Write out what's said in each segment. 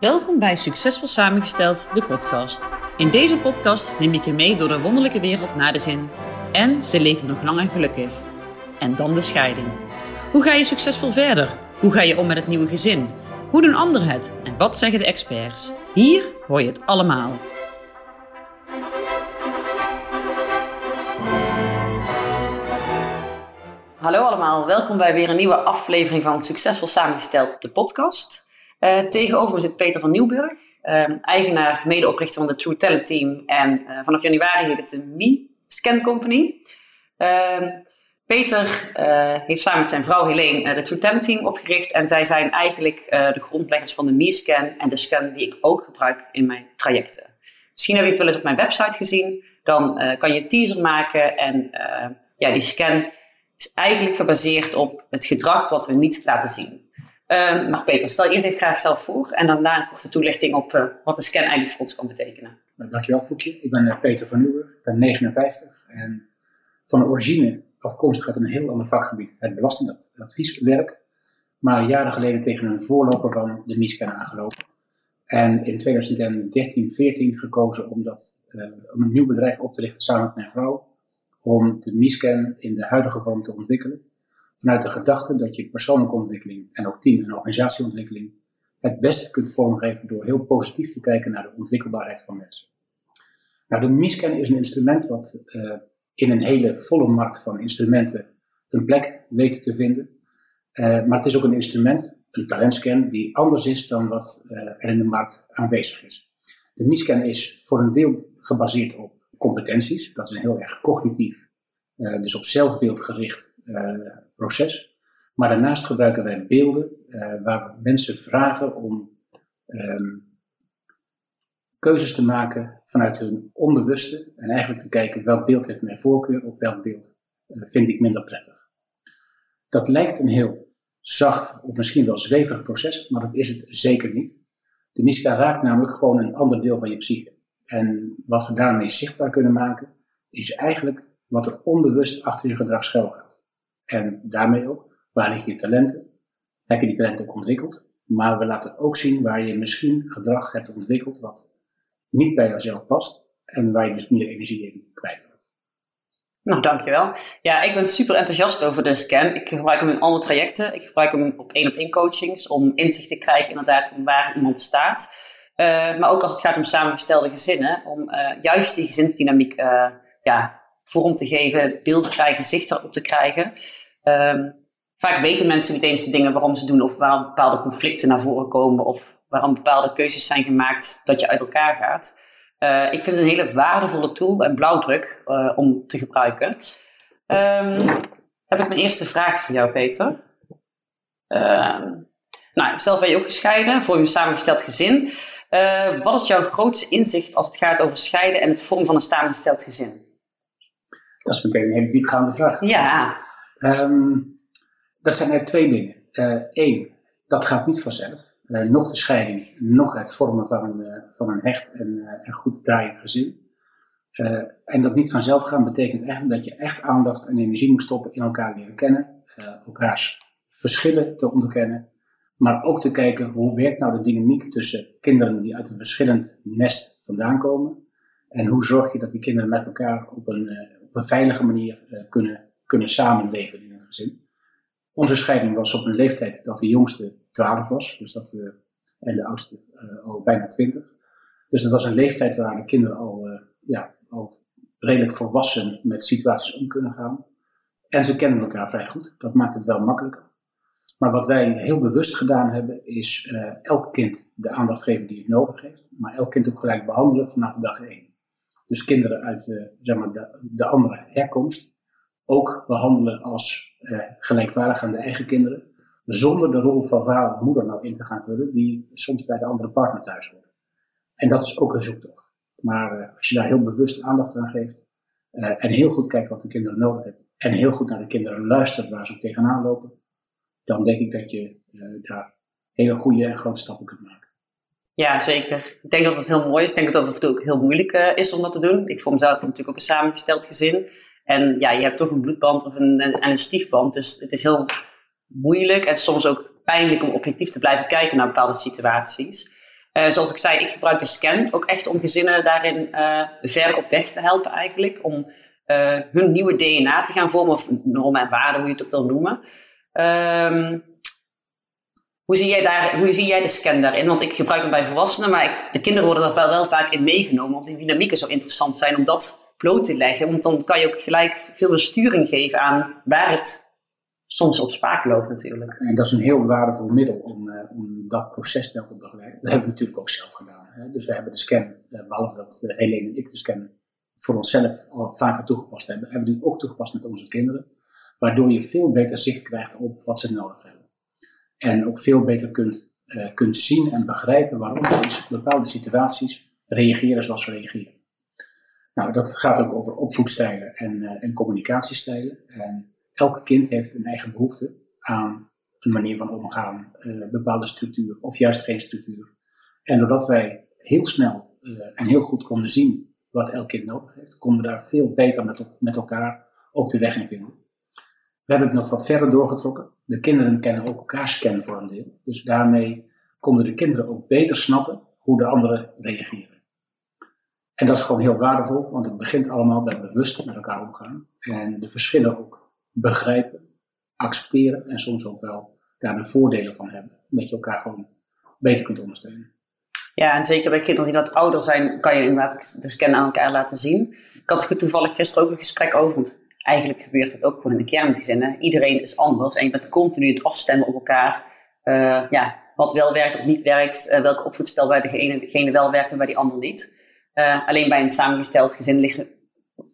Welkom bij Succesvol Samengesteld, de podcast. In deze podcast neem ik je mee door de wonderlijke wereld naar de zin. En ze leefden nog lang en gelukkig. En dan de scheiding. Hoe ga je succesvol verder? Hoe ga je om met het nieuwe gezin? Hoe doen anderen het? En wat zeggen de experts? Hier hoor je het allemaal. Hallo allemaal, welkom bij weer een nieuwe aflevering van Succesvol Samengesteld, de podcast. Uh, tegenover me zit Peter van Nieuwburg, uh, eigenaar, medeoprichter van de True Talent Team. En uh, vanaf januari heet het de Me Scan Company. Ehm, Peter eh, heeft samen met zijn vrouw Helene de True Talent Team opgericht. En zij zijn eigenlijk de grondleggers van de Me Scan en de scan die ik ook gebruik in mijn trajecten. Misschien heb je het wel eens op mijn website gezien. Dan kan je teaser maken en ja, die scan is eigenlijk gebaseerd op het gedrag wat we niet laten zien. Uh, maar Peter, stel eerst even graag zelf voor en dan daarna een korte toelichting op uh, wat de scan eigenlijk voor ons kan betekenen. Nou, dankjewel Foekje. Ik ben uh, Peter van Nieuwen, ik ben 59 en van origine afkomstig uit een heel ander vakgebied, het belastingadvieswerk. Maar jaren geleden tegen een voorloper van de MISCAN aangelopen. En in 2013, 14 gekozen om, dat, uh, om een nieuw bedrijf op te richten samen met mijn vrouw. Om de MISCAN in de huidige vorm te ontwikkelen vanuit de gedachte dat je persoonlijke ontwikkeling en ook team- en organisatieontwikkeling het beste kunt vormgeven door heel positief te kijken naar de ontwikkelbaarheid van mensen. Nou, de MISCAN is een instrument wat uh, in een hele volle markt van instrumenten een plek weet te vinden. Uh, maar het is ook een instrument, een talentscan, die anders is dan wat uh, er in de markt aanwezig is. De MISCAN is voor een deel gebaseerd op competenties. Dat is een heel erg cognitief, dus op zelfbeeld gericht proces. Maar daarnaast gebruiken wij beelden uh, waar mensen vragen om um, keuzes te maken vanuit hun onbewuste. En eigenlijk te kijken welk beeld heeft mijn voorkeur of welk beeld uh, vind ik minder prettig. Dat lijkt een heel zacht of misschien wel zweverig proces, maar dat is het zeker niet. De MISCA raakt namelijk gewoon een ander deel van je psyche. En wat we daarmee zichtbaar kunnen maken, is eigenlijk wat er onbewust achter je gedrag schuilgaat. En daarmee ook, waar liggen je talenten? Heb je die talenten ook ontwikkeld? Maar we laten ook zien waar je misschien gedrag hebt ontwikkeld wat niet bij jezelf past en waar je dus meer energie in kwijt wordt. Nou, dankjewel. Ja, ik ben super enthousiast over de scan. Ik gebruik hem in alle trajecten. Ik gebruik hem op één op één coachings om inzicht te krijgen inderdaad van waar iemand staat. Uh, maar ook als het gaat om samengestelde gezinnen, om uh, juist die gezinsdynamiek uh, ja, vorm te geven, beeld te krijgen, zicht erop te krijgen. Um, vaak weten mensen niet eens de dingen waarom ze doen of waarom bepaalde conflicten naar voren komen of waarom bepaalde keuzes zijn gemaakt dat je uit elkaar gaat. Uh, ik vind het een hele waardevolle tool en blauwdruk uh, om te gebruiken. Um, heb ik mijn eerste vraag voor jou, Peter. Uh, nou, zelf ben je ook gescheiden, voor je samengesteld gezin. Uh, wat is jouw grootste inzicht als het gaat over scheiden en het vorm van een samengesteld gezin? Dat is meteen een hele diepgaande vraag. Ja. Um, dat zijn er twee dingen. Eén, uh, dat gaat niet vanzelf. Uh, nog de scheiding, nog het vormen van een, uh, van een hecht en, en goed draaiend gezin. en dat niet vanzelf gaan betekent eigenlijk dat je echt aandacht en energie moet stoppen in elkaar leren kennen, elkaars verschillen te onderkennen, maar ook te kijken hoe werkt nou de dynamiek tussen kinderen die uit een verschillend nest vandaan komen en hoe zorg je dat die kinderen met elkaar op een, een veilige manier kunnen kunnen samenleven in een gezin. Onze scheiding was op een leeftijd dat de jongste 12 was, dus dat we, en de oudste uh, al bijna 20. Dus dat was een leeftijd waar de kinderen al, uh, ja, al redelijk volwassen met situaties om kunnen gaan. En ze kennen elkaar vrij goed. Dat maakt het wel makkelijker. Maar wat wij heel bewust gedaan hebben, is elk kind de aandacht geven die het nodig heeft. Maar elk kind ook gelijk behandelen vanaf dag 1. Dus kinderen uit zeg maar de, de andere herkomst, ook behandelen als eh, gelijkwaardig aan de eigen kinderen, zonder de rol van vader of moeder nou in te gaan vullen, die soms bij de andere partner thuis hoort. En dat is ook een zoektocht. Maar uh, als je daar heel bewust aandacht aan geeft uh, en heel goed kijkt wat de kinderen nodig hebben en heel goed naar de kinderen luistert waar ze tegenaan lopen, dan denk ik dat je daar hele goede en grote stappen kunt maken. Ja, zeker. Ik denk dat het heel mooi is. Ik denk dat het ook heel moeilijk is om dat te doen. Ik voor mezelf natuurlijk ook een samengesteld gezin. En ja, je hebt toch een bloedband of een, en een stiefband. Dus het is heel moeilijk en soms ook pijnlijk om objectief te blijven kijken naar bepaalde situaties. zoals ik zei, ik gebruik de scan ook echt om gezinnen daarin verder op weg te helpen eigenlijk. Om hun nieuwe DNA te gaan vormen, of normen en waarden, hoe je het ook wil noemen. Ehm, hoe zie, jij daar, hoe zie jij de scan daarin? Want ik gebruik hem bij volwassenen, maar ik, de kinderen worden er wel, wel vaak in meegenomen. Want die dynamieken zo interessant zijn om dat bloot te leggen. Want dan kan je ook gelijk veel besturing geven aan waar het soms op spaak loopt natuurlijk. En dat is een heel waardevol middel om, uh, om dat proces te begeleiden. Dat hebben we natuurlijk ook zelf gedaan. Hè? Dus we hebben de scan, uh, behalve dat Helene en ik de scan voor onszelf al vaker toegepast hebben, hebben we die ook toegepast met onze kinderen. Waardoor je veel beter zicht krijgt op wat ze nodig hebben. En ook veel beter kunt, uh, kunt zien en begrijpen waarom ze in bepaalde situaties reageren zoals ze reageren. Nou, dat gaat ook over opvoedstijlen en, uh, en communicatiestijlen. En elk kind heeft een eigen behoefte aan een manier van omgaan, uh, bepaalde structuur of juist geen structuur. En doordat wij heel snel en heel goed konden zien wat elk kind nodig heeft, konden we daar veel beter met, met elkaar ook de weg in vinden. We hebben het nog wat verder doorgetrokken. De kinderen kennen ook elkaar scannen voor een deel. Dus daarmee konden de kinderen ook beter snappen hoe de anderen reageren. En dat is gewoon heel waardevol, want het begint allemaal bij bewust met elkaar omgaan. En de verschillen ook begrijpen, accepteren en soms ook wel daar de voordelen van hebben. Dat je elkaar gewoon beter kunt ondersteunen. Ja, en zeker bij kinderen die wat ouder zijn, kan je inderdaad de scan aan elkaar laten zien. Ik had toevallig gisteren ook een gesprek over, want eigenlijk gebeurt het ook gewoon in de kerngezinnen. Iedereen is anders en je bent continu het afstemmen op elkaar. Uh, ja, wat wel werkt of niet werkt, uh, welke opvoedstijl bij degene, wel werkt en bij die ander niet. Uh, alleen bij een samengesteld gezin liggen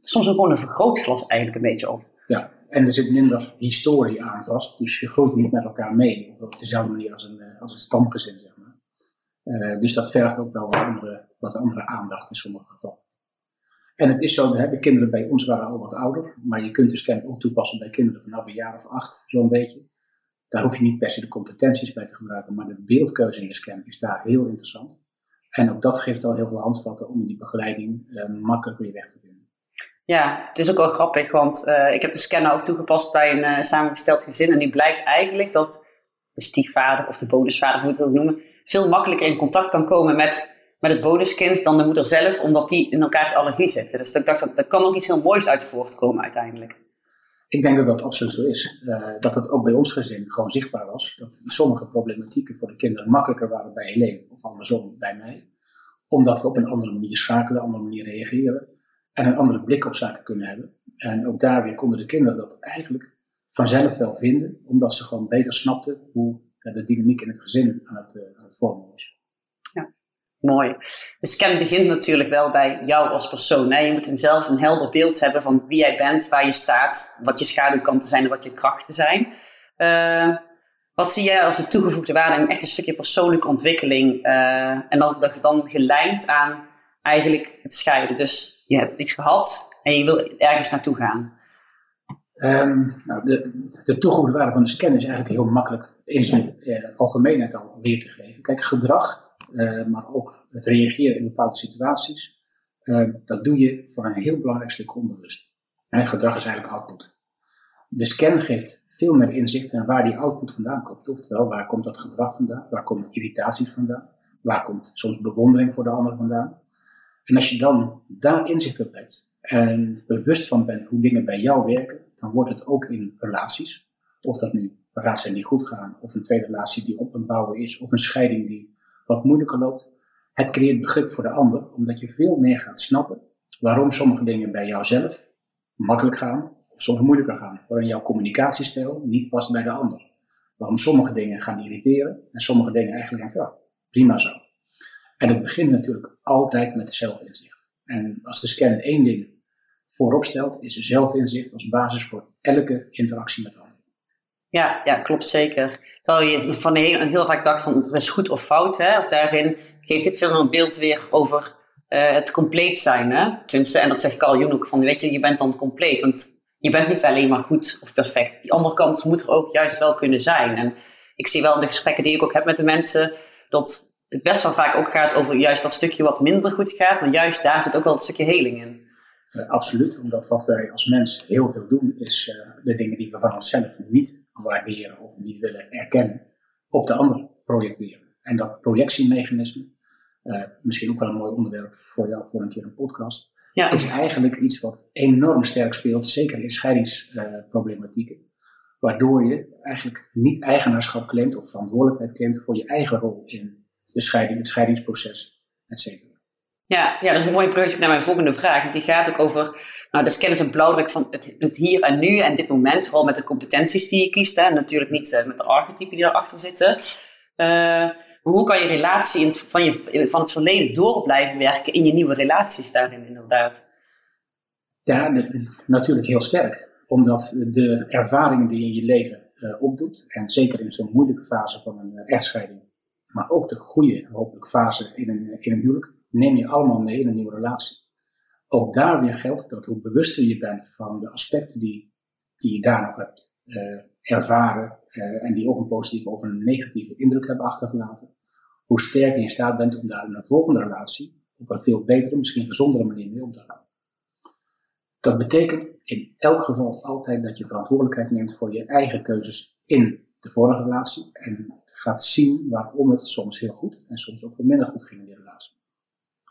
soms ook gewoon een vergrootglas eigenlijk een beetje op. Ja, en er zit minder historie aan vast, dus je groeit niet met elkaar mee. Op dezelfde manier als een, als een stamgezin, zeg maar. dus dat vergt ook wel wat andere, wat andere aandacht in sommige gevallen. En het is zo, de kinderen bij ons waren al wat ouder, maar je kunt de scan ook toepassen bij kinderen vanaf een jaar of acht, zo'n beetje. Daar hoef je niet per se de competenties bij te gebruiken, maar de beeldkeuze in de scan is daar heel interessant. En ook dat geeft al heel veel handvatten om in die begeleiding uh, makkelijk weer weg te vinden. Ja, het is ook wel grappig, want uh, ik heb de scanner ook toegepast bij een uh, samengesteld gezin. En die blijkt eigenlijk dat de stiefvader of de bonusvader, hoe je het ook noemen, veel makkelijker in contact kan komen met met het bonuskind dan de moeder zelf, omdat die in elkaars allergie zitten. Dus ik dacht, dat, er kan ook iets heel moois uit voortkomen uiteindelijk. Ik denk dat dat absoluut zo is. Uh, dat het ook bij ons gezin gewoon zichtbaar was. Dat sommige problematieken voor de kinderen makkelijker waren bij Helene of andersom bij mij. Omdat we op een andere manier schakelen, een andere manier reageren. En een andere blik op zaken kunnen hebben. En ook daar weer konden de kinderen dat eigenlijk vanzelf wel vinden. Omdat ze gewoon beter snapten hoe de dynamiek in het gezin aan het, uh, aan het vormen was. Mooi. De scan begint natuurlijk wel bij jou als persoon. Hè? Je moet zelf een helder beeld hebben van wie jij bent, waar je staat, wat je schaduwkanten zijn en wat je krachten zijn. Uh, wat zie jij als de toegevoegde waarde in echt een stukje persoonlijke ontwikkeling? Uh, en dat, dat dan gelijnd aan eigenlijk het scheiden. Dus je hebt iets gehad en je wil ergens naartoe gaan. Um, nou, de, de toegevoegde waarde van de scan is eigenlijk heel makkelijk in zijn uh, algemeenheid al weer te geven. Kijk, gedrag uh, maar ook het reageren in bepaalde situaties, uh, dat doe je voor een heel belangrijk stuk onbewust. En gedrag is eigenlijk output. De scan geeft veel meer inzicht in waar die output vandaan komt. Oftewel, waar komt dat gedrag vandaan? Waar komen irritaties vandaan? Waar komt soms bewondering voor de ander vandaan? En als je dan daar inzicht op hebt en bewust van bent hoe dingen bij jou werken, dan wordt het ook in relaties, of dat nu relaties zijn die goed gaan, of een tweede relatie die op een bouwen is, of een scheiding die wat moeilijker loopt. Het creëert begrip voor de ander, omdat je veel meer gaat snappen waarom sommige dingen bij jouzelf makkelijk gaan, of soms moeilijker gaan. Waarin jouw communicatiestijl niet past bij de ander. Waarom sommige dingen gaan irriteren en sommige dingen eigenlijk denken, ja, prima zo. En het begint natuurlijk altijd met zelfinzicht. En als de scan één ding voorop stelt, is zelfinzicht als basis voor elke interactie met anderen. Ja, ja, klopt zeker. Terwijl je van heel, heel vaak dacht van het is goed of fout, hè? of daarin geeft dit veel meer een beeld weer over uh, het compleet zijn. Hè? Tenminste, en dat zeg ik al ook van, weet je, je bent dan compleet. Want je bent niet alleen maar goed of perfect. Die andere kant moet er ook juist wel kunnen zijn. En ik zie wel in de gesprekken die ik ook heb met de mensen, dat het best wel vaak ook gaat over juist dat stukje wat minder goed gaat. Maar juist daar zit ook wel een stukje heling in. Uh, absoluut, omdat wat wij als mens heel veel doen, is uh, de dingen die we van onszelf niet waarderen of niet willen erkennen, op de ander projecteren. En dat projectiemechanisme, misschien ook wel een mooi onderwerp voor jou voor een keer een podcast. Ja. Is eigenlijk iets wat enorm sterk speelt, zeker in scheidingsproblematieken. waardoor je eigenlijk niet eigenaarschap claimt of verantwoordelijkheid claimt voor je eigen rol in de scheiding, het scheidingsproces, et cetera. Ja, ja, dat is een mooi bruggetje naar mijn volgende vraag. Die gaat ook over, nou, de scan is een blauwdruk van het, het, hier en nu en dit moment, vooral met de competenties die je kiest. Hè, en natuurlijk niet uh, met de archetypen die erachter zitten. Uh, hoe kan je relatie in, van, je, van het verleden door blijven werken in je nieuwe relaties daarin inderdaad? Ja, natuurlijk heel sterk. Omdat de ervaringen die je in je leven uh, opdoet, en zeker in zo'n moeilijke fase van een echtscheiding, maar ook de goede, hopelijk, fase in een, in een huwelijk, neem je allemaal mee in een nieuwe relatie. Ook daar weer geldt dat hoe bewuster je bent van de aspecten die, die je daar nog hebt uh, ervaren uh, en die ook een positieve of een negatieve indruk hebben achtergelaten, hoe sterker je in staat bent om daar in een volgende relatie op een veel betere, misschien gezondere manier mee om te gaan. Dat betekent in elk geval altijd dat je verantwoordelijkheid neemt voor je eigen keuzes in de vorige relatie en gaat zien waarom het soms heel goed en soms ook minder goed ging in die relatie.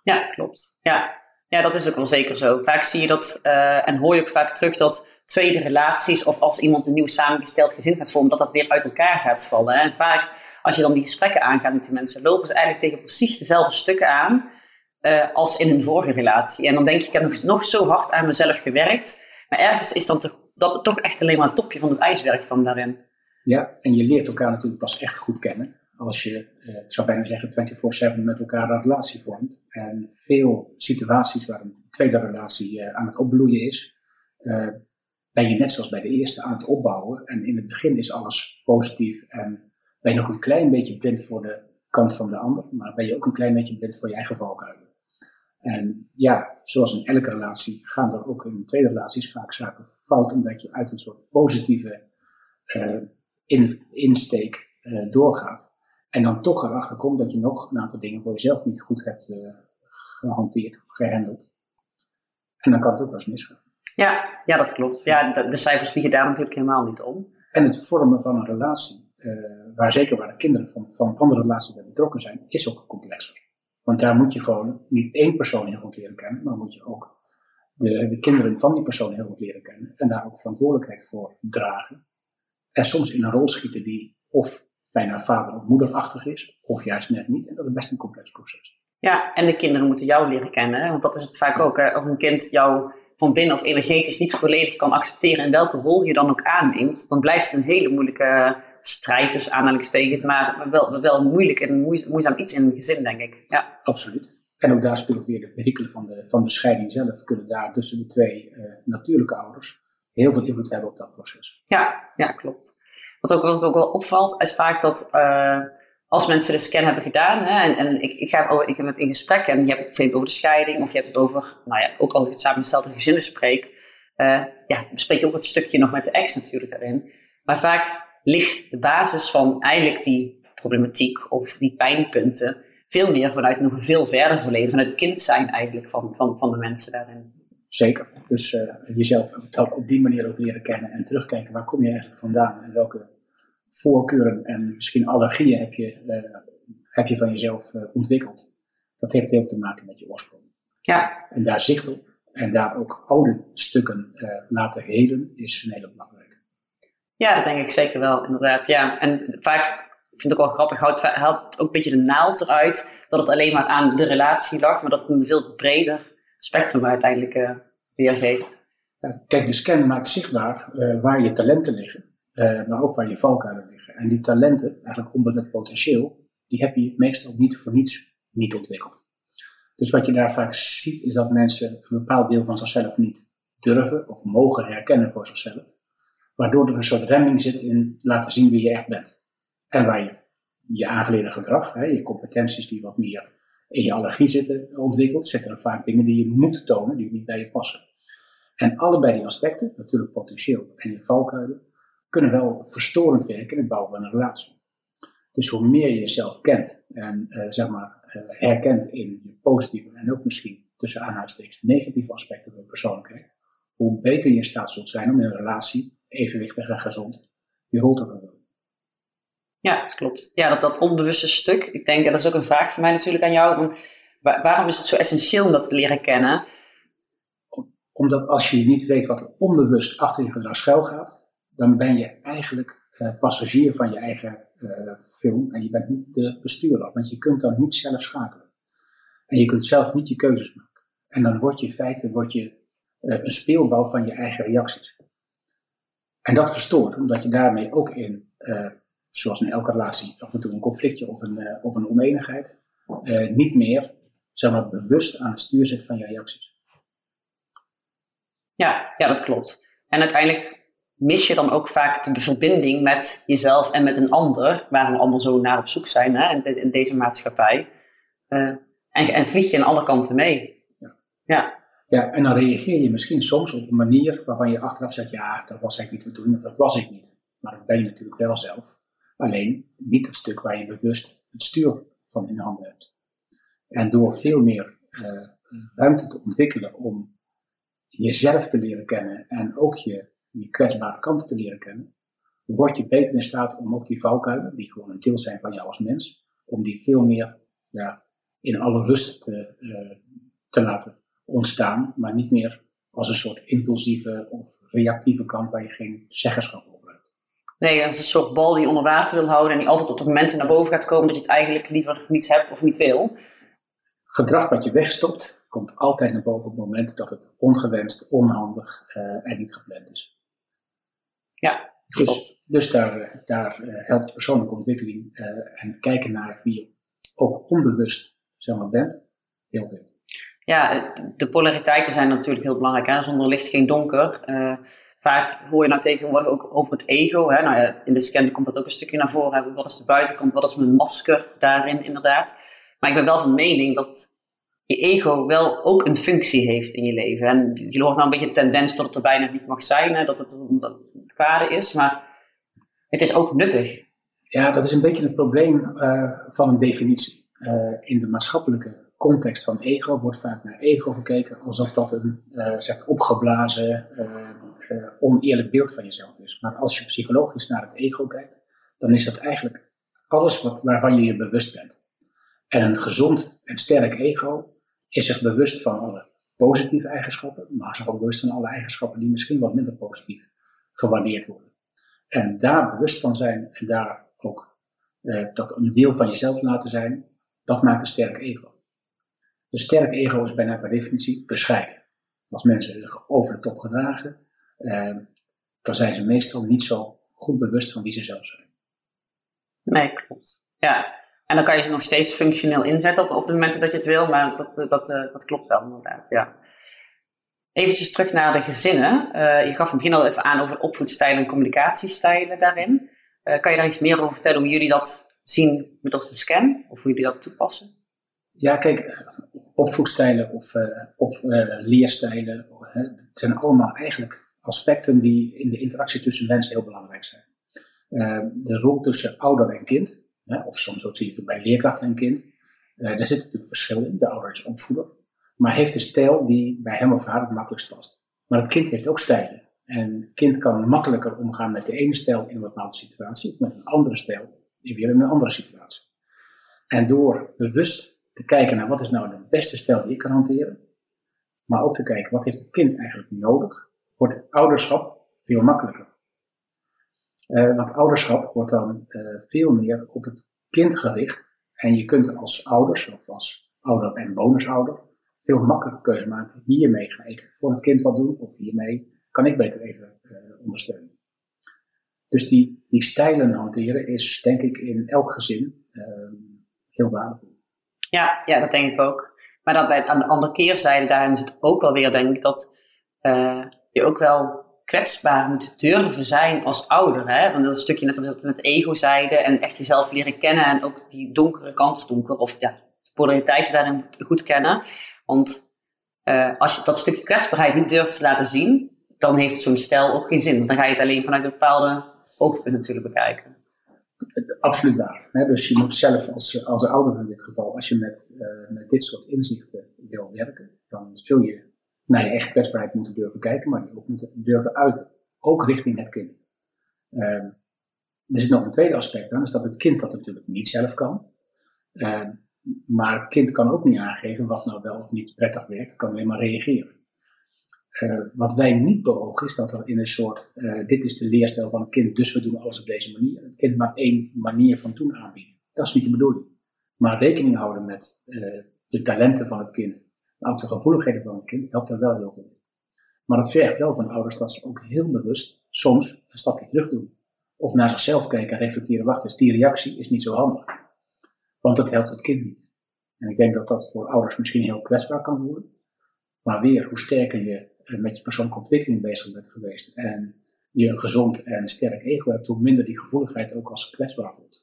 Ja, klopt. Ja. ja, dat is ook wel zeker zo. Vaak zie je dat uh, en hoor je ook vaak terug dat tweede relaties of als iemand een nieuw samengesteld gezin gaat vormen, dat dat weer uit elkaar gaat vallen. En vaak als je dan die gesprekken aangaat met die mensen, lopen ze eigenlijk tegen precies dezelfde stukken aan uh, als in hun vorige relatie. En dan denk je, ik heb nog, nog zo hard aan mezelf gewerkt, maar ergens is dan toch, dat toch echt alleen maar het topje van het ijswerk van daarin. Ja, en je leert elkaar natuurlijk pas echt goed kennen als je, uh, ik zou bijna zeggen, 24-7 met elkaar een relatie vormt. En veel situaties waar een tweede relatie uh, aan het opbloeien is, uh, ben je net zoals bij de eerste aan het opbouwen. En in het begin is alles positief en ben je nog een klein beetje blind voor de kant van de ander, maar ben je ook een klein beetje blind voor je eigen valkuilen. En ja, zoals in elke relatie gaan er ook in tweede relaties vaak zaken fout, omdat je uit een soort positieve in, insteek doorgaat. En dan toch erachter komt dat je nog een aantal dingen voor jezelf niet goed hebt uh, gehanteerd, gehandeld. En dan kan het ook wel eens misgaan. Ja, ja dat klopt. Ja, de, de cijfers je daar natuurlijk helemaal niet om. En het vormen van een relatie, uh, waar zeker waar de kinderen van, van andere relaties bij betrokken zijn, is ook complexer. Want daar moet je gewoon niet één persoon heel goed leren kennen, maar moet je ook de, de kinderen van die persoon heel goed leren kennen. En daar ook verantwoordelijkheid voor dragen. En soms in een rol schieten die of bijna vader- of moederachtig is, of juist net niet. En dat is best een complex proces. Ja, en de kinderen moeten jou leren kennen, want dat is het vaak ook. Hè? Als een kind jou van binnen of energetisch niet volledig kan accepteren in welke rol je dan ook aanneemt, dan blijft het een hele moeilijke strijd tussen aanhalingstekens, maar wel, wel moeilijk en moeizaam iets in een gezin, denk ik. Ja. Absoluut. En ook daar speelt weer de perikelen van de, van de scheiding zelf, kunnen daar tussen de twee uh, natuurlijke ouders heel veel invloed hebben op dat proces. Ja, ja klopt. Wat ook, ook wel opvalt, is vaak dat uh, als mensen de scan hebben gedaan, hè, en, en ik, ik, ga ik met in gesprek en je hebt het over de scheiding, of je hebt het over, nou ja, ook als ik het samen met hetzelfde gezinnen spreek, uh, ja, bespreek je ook het stukje nog met de ex natuurlijk daarin. Maar vaak ligt de basis van eigenlijk die problematiek of die pijnpunten veel meer vanuit nog een veel verder verleden, vanuit het kind zijn eigenlijk van, van, van de mensen daarin. Zeker. Dus uh, jezelf op die manier ook leren kennen en terugkijken waar kom je eigenlijk vandaan en welke voorkeuren en misschien allergieën heb je, uh, heb je van jezelf uh, ontwikkeld. Dat heeft heel veel te maken met je oorsprong. Ja. En daar zicht op en daar ook oude stukken laten helen is een hele belangrijke. Ja, dat denk ik zeker wel, inderdaad. Ja. En vaak ik vind het ook wel grappig, houdt, haalt ook een beetje de naald eruit dat het alleen maar aan de relatie lag, maar dat het een veel breder spectrum uiteindelijk uh, weergeeft. Kijk, de scan maakt zichtbaar uh, waar je talenten liggen, uh, maar ook waar je valkuilen liggen. En die talenten, eigenlijk onbenut potentieel, die heb je meestal niet voor niets niet ontwikkeld. Dus wat je daar vaak ziet, is dat mensen een bepaald deel van zichzelf niet durven of mogen herkennen voor zichzelf. Waardoor er een soort remming zit in laten zien wie je echt bent. En waar je je aangeleerde gedrag, hè, je competenties die wat meer in je allergie zitten ontwikkeld, zitten er vaak dingen die je moet tonen, die niet bij je passen. En allebei die aspecten, natuurlijk potentieel en je valkuilen, kunnen wel verstorend werken in het bouwen van een relatie. Dus hoe meer je jezelf kent en uh, zeg maar uh, herkent in je positieve en ook misschien tussen aanhalingstekens negatieve aspecten van je persoonlijkheid, hoe beter je in staat zult zijn om in een relatie evenwichtig en gezond je rol te vervullen. Ja, dat klopt. Ja, dat, dat onbewuste stuk. Ik denk, dat is ook een vraag voor mij natuurlijk aan jou. Van, waarom is het zo essentieel om dat te leren kennen? Omdat als je niet weet wat er onbewust achter je gedrag schuil gaat, dan ben je eigenlijk uh, passagier van je eigen uh, film en je bent niet de bestuurder. Want je kunt dan niet zelf schakelen. En je kunt zelf niet je keuzes maken. En dan word je in feite word je, uh, een speelbal van je eigen reacties. En dat verstoort, omdat je daarmee ook in, zoals in elke relatie, af en toe een conflictje of een, of een oneenigheid, niet meer zeg maar, bewust aan het stuur zit van je reacties. Ja, ja, dat klopt. En uiteindelijk mis je dan ook vaak de verbinding met jezelf en met een ander, waar we allemaal zo naar op zoek zijn hè, in, in deze maatschappij. Uh, en, en vlieg je aan alle kanten mee. Ja. ja. Ja, en dan reageer je misschien soms op een manier waarvan je achteraf zegt, ja, dat was eigenlijk niet de bedoeling, dat was ik niet. Maar dat ben je natuurlijk wel zelf. Alleen niet het stuk waar je bewust het stuur van in de handen hebt. En door veel meer uh, ruimte te ontwikkelen om jezelf te leren kennen en ook je, je kwetsbare kanten te leren kennen, word je beter in staat om ook die valkuilen, die gewoon een deel zijn van jou als mens, om die veel meer ja, in alle rust te, uh, te laten ontstaan, maar niet meer als een soort impulsieve of reactieve kant waar je geen zeggenschap over hebt. Nee, is een soort bal die je onder water wil houden en die altijd op de momenten naar boven gaat komen dat je het eigenlijk liever niet hebt of niet wil gedrag wat je wegstopt, komt altijd naar boven op het moment dat het ongewenst, onhandig uh, en niet gepland is. Ja, dus, dus daar, daar uh, helpt persoonlijke ontwikkeling uh, en kijken naar wie je ook onbewust zeg maar, bent, heel veel. Ja, de polariteiten zijn natuurlijk heel belangrijk. Hè? Zonder licht geen donker. vaak hoor je nou tegenwoordig ook over het ego. Hè? Nou ja, in de scan komt dat ook een stukje naar voren. Wat is de buitenkant, wat is mijn masker daarin inderdaad. Maar ik ben wel van mening dat je ego wel ook een functie heeft in je leven. En je hoort nou een beetje de tendens dat het er bijna niet mag zijn, hè, dat, het, dat het kwade is, maar het is ook nuttig. Ja, dat is een beetje het probleem uh, van een definitie. Uh, in de maatschappelijke context van ego wordt vaak naar ego gekeken alsof dat een uh, zeg, opgeblazen, oneerlijk beeld van jezelf is. Maar als je psychologisch naar het ego kijkt, dan is dat eigenlijk alles wat, waarvan je je bewust bent. En een gezond en sterk ego is zich bewust van alle positieve eigenschappen, maar zich ook bewust van alle eigenschappen die misschien wat minder positief gewaardeerd worden. En daar bewust van zijn en daar ook eh, dat een deel van jezelf laten zijn, dat maakt een sterk ego. Een sterk ego is bijna per definitie bescheiden. Als mensen zich over de top gedragen, eh, dan zijn ze meestal niet zo goed bewust van wie ze zelf zijn. Nee, klopt. Ja, en dan kan je ze nog steeds functioneel inzetten op, op de momenten dat je het wil, maar dat, dat, dat, eh, dat klopt wel inderdaad, ja. Eventjes terug naar de gezinnen. Uh, je gaf in het begin al even aan over opvoedstijlen en communicatiestijlen daarin. Kan je daar iets meer over vertellen hoe jullie dat zien middels de scan? Of hoe jullie dat toepassen? Ja, kijk, opvoedstijlen of, of leerstijlen zijn allemaal eigenlijk aspecten die in de interactie tussen mensen heel belangrijk zijn. de rol tussen ouder en kind of soms ook zie je het bij leerkrachten en kind. Uh, daar zit natuurlijk verschil in. De ouder is opvoeder. Maar heeft een stijl die bij hem of haar het makkelijkst past. Maar het kind heeft ook stijlen. En het kind kan makkelijker omgaan met de ene stijl in een bepaalde situatie. Of met een andere stijl in weer in een andere situatie. En door bewust te kijken naar wat is nou de beste stijl die ik kan hanteren. Maar ook te kijken wat heeft het kind eigenlijk nodig. Wordt het ouderschap veel makkelijker. Uh, want ouderschap wordt dan uh, veel meer op het kind gericht. En je kunt als ouders, of als ouder en bonusouder, veel makkelijker keuze maken. Hiermee ga ik voor het kind wat doen, of hiermee kan ik beter even uh, ondersteunen. Dus die, die stijlen hanteren is denk ik in elk gezin ehm, heel waardevol. Ja, ja, dat denk ik ook. Maar dat bij, aan de andere keerzijde, daarin zit ook wel weer, denk ik, dat je ook wel kwetsbaar moet durven zijn als ouder. Hè? Want dat stukje net wat we met ego zeiden en echt jezelf leren kennen en ook die donkere kant, donker of ja, de polariteiten daarin goed kennen. Want uh, als je dat stukje kwetsbaarheid niet durft te laten zien, dan heeft zo'n stijl ook geen zin. Want dan ga je het alleen vanuit een bepaalde oogpunt natuurlijk bekijken. Absoluut waar. Dus je moet zelf als, als ouder in dit geval, als je met, uh, met dit soort inzichten wil werken, dan zul je naar je eigen kwetsbaarheid moeten durven kijken, maar die ook moeten durven uiten. Ook richting het kind. Uh, er zit nog een tweede aspect aan, is dat het kind dat natuurlijk niet zelf kan. Uh, maar het kind kan ook niet aangeven wat nou wel of niet prettig werkt, het kan alleen maar reageren. Uh, wat wij niet beogen is dat er in een soort, uh, dit is de leerstijl van het kind, dus we doen alles op deze manier. Het kind maar één manier van doen aanbieden. Dat is niet de bedoeling. Maar rekening houden met uh, de talenten van het kind, ook de gevoeligheden van het kind, helpt er wel heel veel. Maar het vergt wel van ouders dat ze ook heel bewust soms een stapje terug doen. Of naar zichzelf kijken en reflecteren, wacht eens, die reactie is niet zo handig. Want dat helpt het kind niet. En ik denk dat dat voor ouders misschien heel kwetsbaar kan worden. Maar weer, hoe sterker je met je persoonlijke ontwikkeling bezig bent geweest en je een gezond en sterk ego hebt, hoe minder die gevoeligheid ook als kwetsbaar voelt.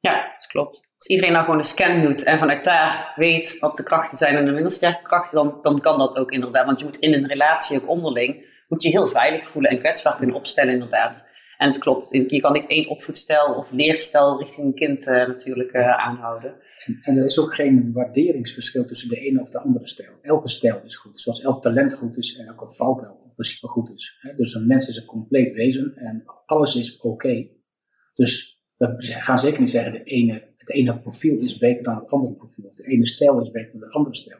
Ja, dat klopt. Als iedereen nou gewoon een scan doet en vanuit daar weet wat de krachten zijn en de minder sterke krachten, dan, dan kan dat ook inderdaad. Want je moet in een relatie ook onderling, moet je heel veilig voelen en kwetsbaar kunnen opstellen inderdaad. En het klopt, je kan niet één opvoedstijl of leerstijl richting een kind uh, natuurlijk uh, aanhouden. En er is ook geen waarderingsverschil tussen de ene of de andere stijl. Elke stijl is goed, zoals elk talent goed is en elke valkuil in principe goed is. Dus een mens is een compleet wezen en alles is oké. Dus we gaan zeker niet zeggen de ene, het ene profiel is beter dan het andere profiel. Of de ene stijl is beter dan de andere stijl.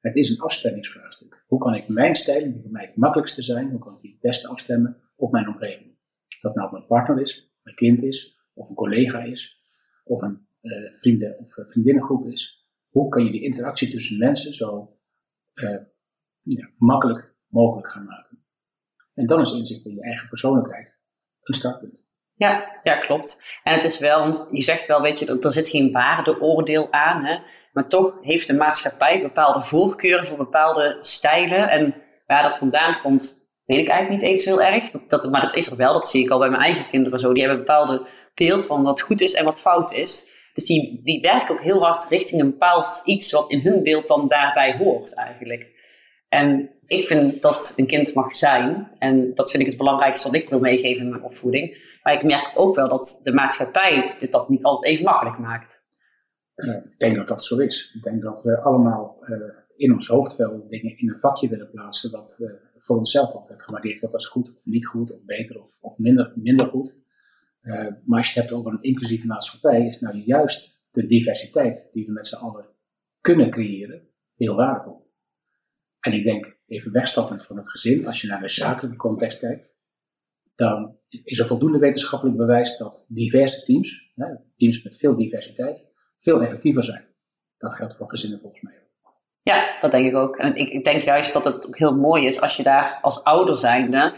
Het is een afstemmingsvraagstuk. Hoe kan ik mijn stijl, die voor mij het makkelijkste zijn, hoe kan ik die het beste afstemmen op mijn omgeving? Dat nou mijn partner is, mijn kind is, of een collega is, of een uh, vrienden- of vriendinnengroep is. Hoe kan je die interactie tussen mensen zo uh, ja, makkelijk mogelijk gaan maken? En dan is inzicht in je eigen persoonlijkheid een startpunt. Ja, ja, klopt. En het is wel, want je zegt wel, weet je, er zit geen waardeoordeel aan, hè? maar toch heeft de maatschappij bepaalde voorkeuren voor bepaalde stijlen. En waar dat vandaan komt, weet ik eigenlijk niet eens heel erg. Dat, maar dat is er wel, dat zie ik al bij mijn eigen kinderen zo. Die hebben een bepaalde beeld van wat goed is en wat fout is. Dus die, die werken ook heel hard richting een bepaald iets wat in hun beeld dan daarbij hoort eigenlijk. En ik vind dat een kind mag zijn. En dat vind ik het belangrijkste wat ik wil meegeven in mijn opvoeding. Maar ik merk ook wel dat de maatschappij dit dat niet altijd even makkelijk maakt. Uh, ik denk dat dat zo is. Ik denk dat we allemaal uh, in ons hoofd wel dingen in een vakje willen plaatsen wat uh, voor onszelf altijd gewaardeerd wordt als goed of niet goed of beter of, of minder, minder goed. maar als je het hebt over een inclusieve maatschappij, is nou juist de diversiteit die we met z'n allen kunnen creëren heel waardevol. En ik denk, even wegstappend van het gezin, als je naar de zakelijke context kijkt, dan is er voldoende wetenschappelijk bewijs dat diverse teams, teams met veel diversiteit, veel effectiever zijn. Dat geldt voor gezinnen volgens mij. Ja, dat denk ik ook. En ik, denk juist dat het ook heel mooi is als je daar als ouder zijnde,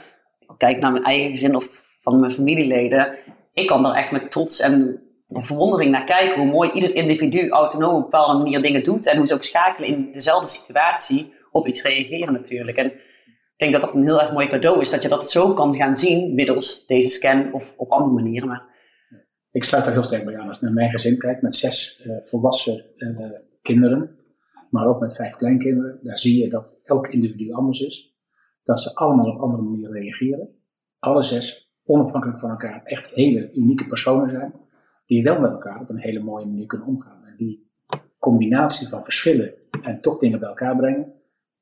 kijk naar mijn eigen gezin of van mijn familieleden, ik kan er echt met trots en verwondering naar kijken hoe mooi ieder individu autonoom op een bepaalde manier dingen doet en hoe ze ook schakelen in dezelfde situatie op iets reageren natuurlijk. En denk dat dat een heel erg mooi cadeau is, dat je dat zo kan gaan zien middels deze scan of op andere manieren. Maar... Ik sluit daar heel sterk bij aan. Als ik naar mijn gezin kijk, met zes uh, volwassen uh, kinderen, maar ook met vijf kleinkinderen, daar zie je dat elk individu anders is. Dat ze allemaal op andere manieren reageren. Alle zes, onafhankelijk van elkaar, echt hele unieke personen zijn, die wel met elkaar op een hele mooie manier kunnen omgaan. En die combinatie van verschillen en toch dingen bij elkaar brengen,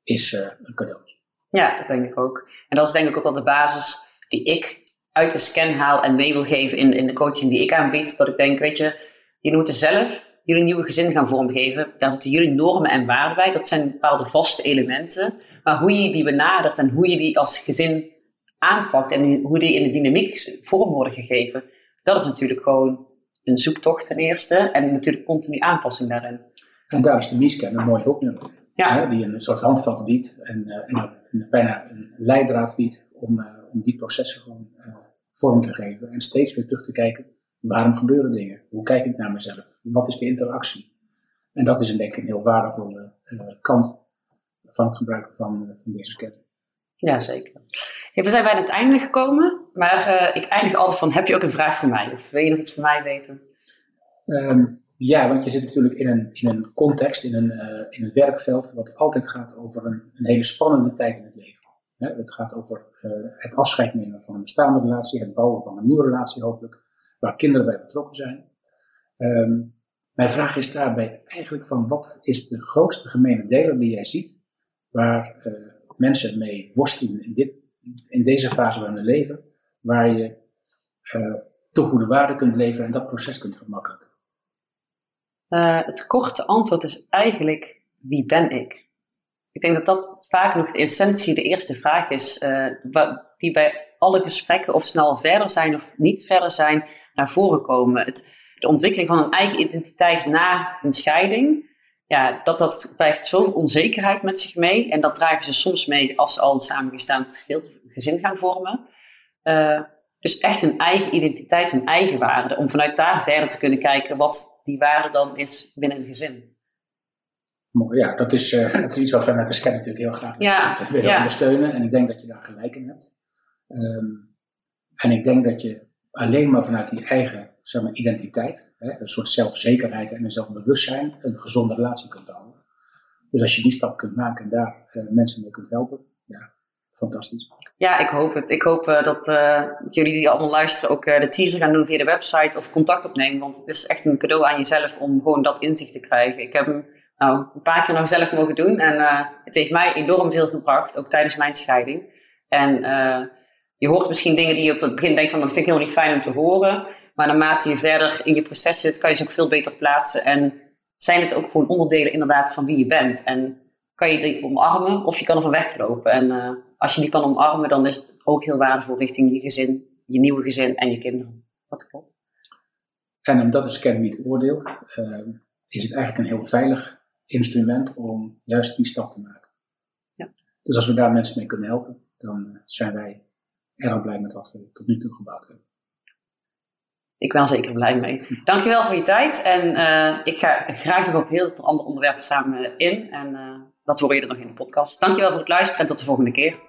is uh, een cadeau. Ja, dat denk ik ook. En dat is denk ik ook wel de basis die ik uit de scan haal en mee wil geven in, in de coaching die ik aanbied. Dat ik denk, weet je, jullie moeten zelf jullie nieuwe gezin gaan vormgeven. Daar zitten jullie normen en waarden bij. Dat zijn bepaalde vaste elementen. Maar hoe je die benadert en hoe je die als gezin aanpakt en hoe die in de dynamiek vorm worden gegeven, dat is natuurlijk gewoon een zoektocht ten eerste en natuurlijk continu aanpassing daarin. En daar is de MISCAN een mooi hulpnummer. Ja. Hè, die een soort handvat biedt en, uh, en, en, bijna een leidraad biedt om, uh, om die processen gewoon uh, vorm te geven. En steeds weer terug te kijken, waarom gebeuren dingen? Hoe kijk ik naar mezelf? Wat is de interactie? En dat is een, denk ik een heel waardevolle kant van het gebruiken van, van deze scan. Ja, zeker. Ja, we zijn bijna het einde gekomen, maar ik eindig altijd van, heb je ook een vraag voor mij? Of wil je nog iets van mij weten? Um, ja, want je zit natuurlijk in een, in een context, in een, uh, in een werkveld, wat altijd gaat over een, een hele spannende tijd in het leven. Het gaat over uh, het afscheid nemen van een bestaande relatie, het bouwen van een nieuwe relatie hopelijk, waar kinderen bij betrokken zijn. Um, mijn vraag is daarbij eigenlijk van wat is de grootste gemene deler die jij ziet, waar uh, mensen mee worstelen in, dit, in deze fase van hun leven, waar je toegevoegde waarde kunt leveren en dat proces kunt vermakkelijken? Uh, het korte antwoord is eigenlijk, wie ben ik? Ik denk dat dat vaak nog de essentie, de eerste vraag is, uh, die bij alle gesprekken, of snel verder zijn of niet verder zijn, naar voren komen. Het, de ontwikkeling van een eigen identiteit na een scheiding, ja, dat, dat brengt zoveel onzekerheid met zich mee. En dat dragen ze soms mee als ze al een gezin gaan vormen. Uh, dus echt een eigen identiteit, een eigen waarde. Om vanuit daar verder te kunnen kijken wat die waarde dan is binnen een gezin. Mooi, ja, dat is, uh, dat is iets wat wij met de scan natuurlijk heel graag ja, willen ja. ondersteunen. En ik denk dat je daar gelijk in hebt. Um, en ik denk dat je alleen maar vanuit die eigen zeg maar, identiteit, hè, een soort zelfzekerheid en een zelfbewustzijn, een gezonde relatie kunt bouwen. Dus als je die stap kunt maken en daar uh, mensen mee kunt helpen, ja, fantastisch. Ja, ik hoop het. Ik hoop uh, dat uh, jullie die allemaal luisteren ook de teaser gaan doen via de website of contact opnemen. Want het is echt een cadeau aan jezelf om gewoon dat inzicht te krijgen. Ik heb hem nou, een paar keer nog zelf mogen doen en het heeft mij enorm veel gebracht, ook tijdens mijn scheiding. En je hoort misschien dingen die je op het begin denkt van dat vind ik helemaal niet fijn om te horen. Maar naarmate je verder in je proces zit, kan je ze ook veel beter plaatsen. En zijn het ook gewoon onderdelen inderdaad van wie je bent. En kan je die omarmen of je kan er van weglopen. En uh, als je die kan omarmen, dan is het ook heel waardevol richting je gezin, je nieuwe gezin en je kinderen. Wat klopt. En omdat de scan niet oordeelt, uh, is het eigenlijk een heel veilig instrument om juist die stap te maken. Ja. Dus als we daar mensen mee kunnen helpen, dan zijn wij erg blij met wat we tot nu toe gebouwd hebben. Ik ben er zeker blij mee. Dankjewel voor je tijd. En uh, ik ga graag nog op heel veel andere onderwerpen samen in. En uh, dat hoor je er nog in de podcast. Dankjewel voor het luisteren en tot de volgende keer.